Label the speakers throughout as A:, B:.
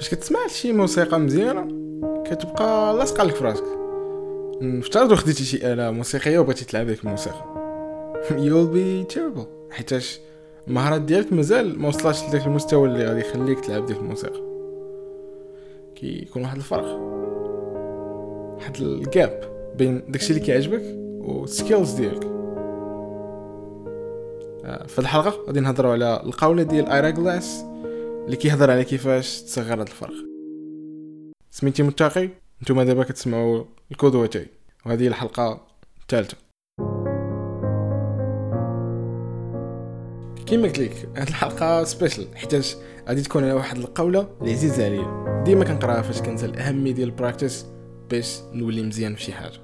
A: فاش كتسمع شي موسيقى مزيانة كتبقى لاصقه لك في راسك. نفترض خديتي شي آلة موسيقية وبغيتي تلعب ديك الموسيقى. You'll be terrible. حيتاش المهارات ديالك مازال ما وصلاتش لذاك المستوى اللي غادي يخليك تلعب ديك الموسيقى. كيكون واحد الفرق. واحد ال gap بين داكشي اللي كيعجبك وال skills ديالك. آه، في الحلقة غادي نهضروا على القولة ديال ايرا جلاس اللي كيهضر على كيفاش تصغر هاد الفرق. سميتي متقي نتوما دابا كتسمعوا الكودوة تاعي وهذه الحلقة الثالثة. كيما قلت لك هاد الحلقة special حيتاش غادي تكون على واحد القولة اللي عزيزة عليا. ديما كنقراها فاش كنسال الاهميه ديال ال practice باش نولي مزيان في شي حاجة.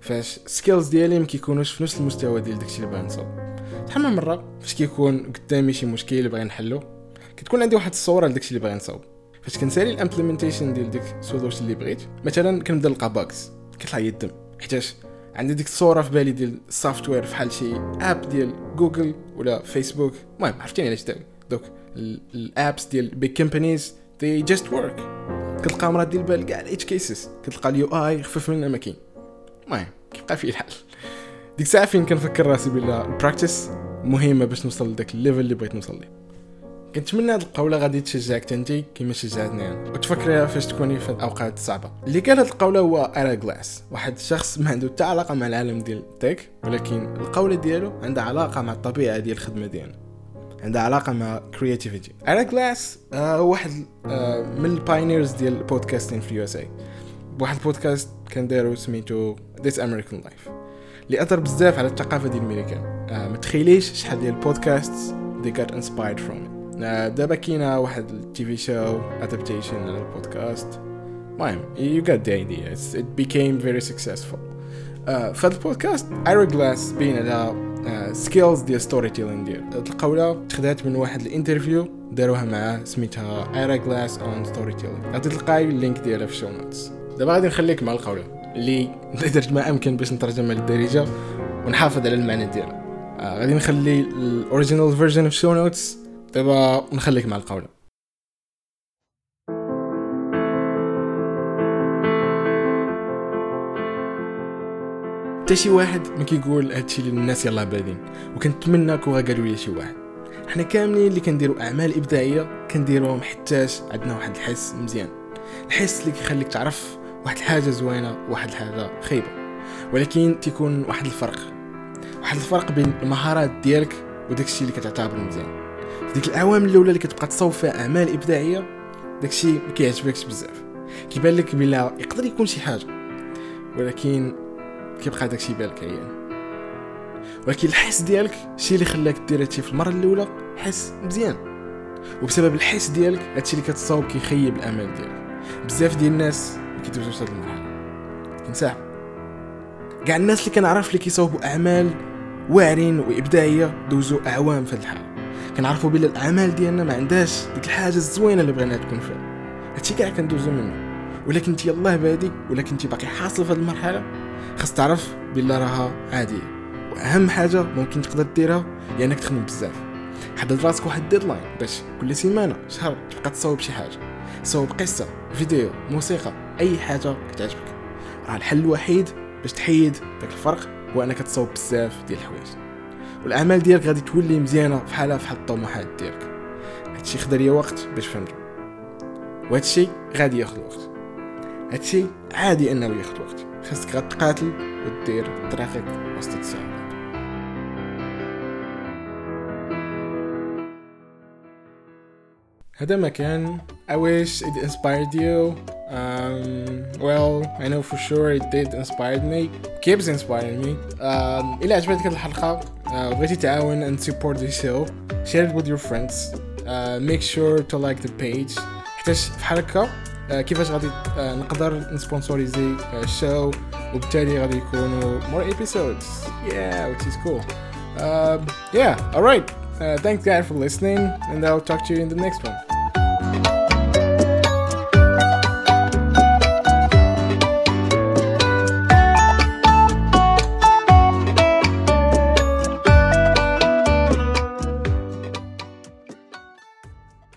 A: فاش skills ديالي ما كيكونوش في نفس المستوى ديال داكشي اللي باغي نصاوب شحال من مرة فاش كيكون قدامي شي مشكل باغي نحلو كتكون عندي واحد الصورة لداكشي اللي باغي نصاوب. فاش كنسالي ال implementation ديال ديك ال solution اللي بغيت مثلا كنبدا نلقى bugs كيطلع لي الدم. حيتاش عندي ديك الصورة في بالي ديال ال software فحال شي app ديال جوجل ولا فيسبوك المهم عرفتيني علاش داوي دوك ال apps ديال big companies they just work. كتلقى مرات ديال البال كاع ال edge cases كتلقى ال UI خفف من ما كاين المهم كيبقى فيه الحال ديك الساعة فين كنفكر راسي بلا ال practice مهمة باش نوصل لذاك ال level اللي بغيت نوصل ليه. كنتمنى هاد القولة غادي تشجعك انت كيما شجعتني أنا. وتفكريها فاش تكوني في الأوقات الصعبة. اللي قال هاد القولة هو ايرا جلاس واحد الشخص ما عنده حتى علاقة مع العالم ديال ال tech ولكن القولة ديالو عندها علاقة مع الطبيعة ديال الخدمة ديالنا عندها علاقة مع creativity ايرا جلاس هو واحد آه من ال pioneers ديال ال podcasting في ال USA بواحد البودكاست كان دارو سميتو This American Life اللي أثر بزاف على الثقافة ديال الامريكان آه ما تخيليش شحال ديال البودكاست they got inspired from it. دابا كاينة واحد ال TV show adaptation على البودكاست المهم you got the idea. It's, it successful uh, فهاد البودكاست ايرا جلاس بين على skills ديال storytelling ديال. هاد القوله تخدات من واحد ال interview داروها معاه سميتها ايرا جلاس on storytelling غادي تلقاي ال link ديالها في ال show notes دابا غادي نخليك مع القوله اللي درت ما أمكن باش نترجمها للدارجه ونحافظ على المعنى ديالها. آه غادي نخلي ال original version في ال show notes دابا نخليك مع القولة. حتى شي واحد ما كيقول هادشي للناس يلاه بادين وكنتمنى كون قالوا لي شي واحد. حنا كاملين اللي كنديروا أعمال إبداعية كنديروهم حيتاش عندنا واحد الحس مزيان. الحس اللي كيخليك تعرف واحد الحاجة زوينة وواحد الحاجة خايبة. ولكن تيكون واحد الفرق. واحد الفرق بين المهارات ديالك وداكشي اللي كتعتبر مزيان. ديك الاعوام الاولى اللي كتبقى تصاوب فيها اعمال ابداعيه داكشي ما كيعجبكش بزاف. كيبان لك بلا يقدر يكون شي حاجة. ولكن كيبقى داكشي بالك عيان. ولكن الحس ديالك الشيء اللي خلاك دير هادشي في المرة الاولى حس مزيان. وبسبب الحس ديالك هادشي اللي كتصاوب كيخيب الامال ديالك. بزاف ديال الناس ما كيدوزوش هاد المرحلة. كنساهم كاع الناس اللي كنعرف اللي كيصاوبوا أعمال واعرين وإبداعية دوزوا أعوام في هاد الحالة. كنعرفوا بلي الأعمال ديالنا ما عندهاش ديك الحاجة الزوينة اللي بغينا تكون فيها. هادشي كاع كندوزو منه. ولا كنتي يلاه بادي ولا كنتي باقي حاصل في هذه المرحلة خاص تعرف بلي راها عادية. وأهم حاجة ممكن تقدر ديرها هي إنك تخدم بزاف. حدد راسك واحد deadline باش كل سيمانة شهر تبقى تصاوب شي حاجة. صوب قصة فيديو موسيقى أي حاجة كتعجبك. راه الحل الوحيد باش تحيد داك الفرق هو إنك تصاوب بزاف ديال الحوايج. والأعمال ديالك غادي تولي مزيانة فحالها فحال الطموحات ديالك. هادشي خدا ليا وقت باش فهمتو وهادشي غادي ياخذ وقت. هادشي عادي أنه ياخذ وقت. خاصك غتقاتل ودير طريقك وسط الصعوبات هذا ما كان I wish it inspired you. Um, well I know for sure it did inspire me. Keeps inspiring me. Um, إلا عجبتك هذه الحلقة بغيتي تعاون and support the show share it with your friends uh, make sure to like the page حيتاش بحال هكا كيفاش غادي نقدر نسبونسوريزي الشو وبالتالي غادي يكونوا more episodes yeah which is cool um, yeah alright uh, thanks guys for listening and I'll talk to you in the next one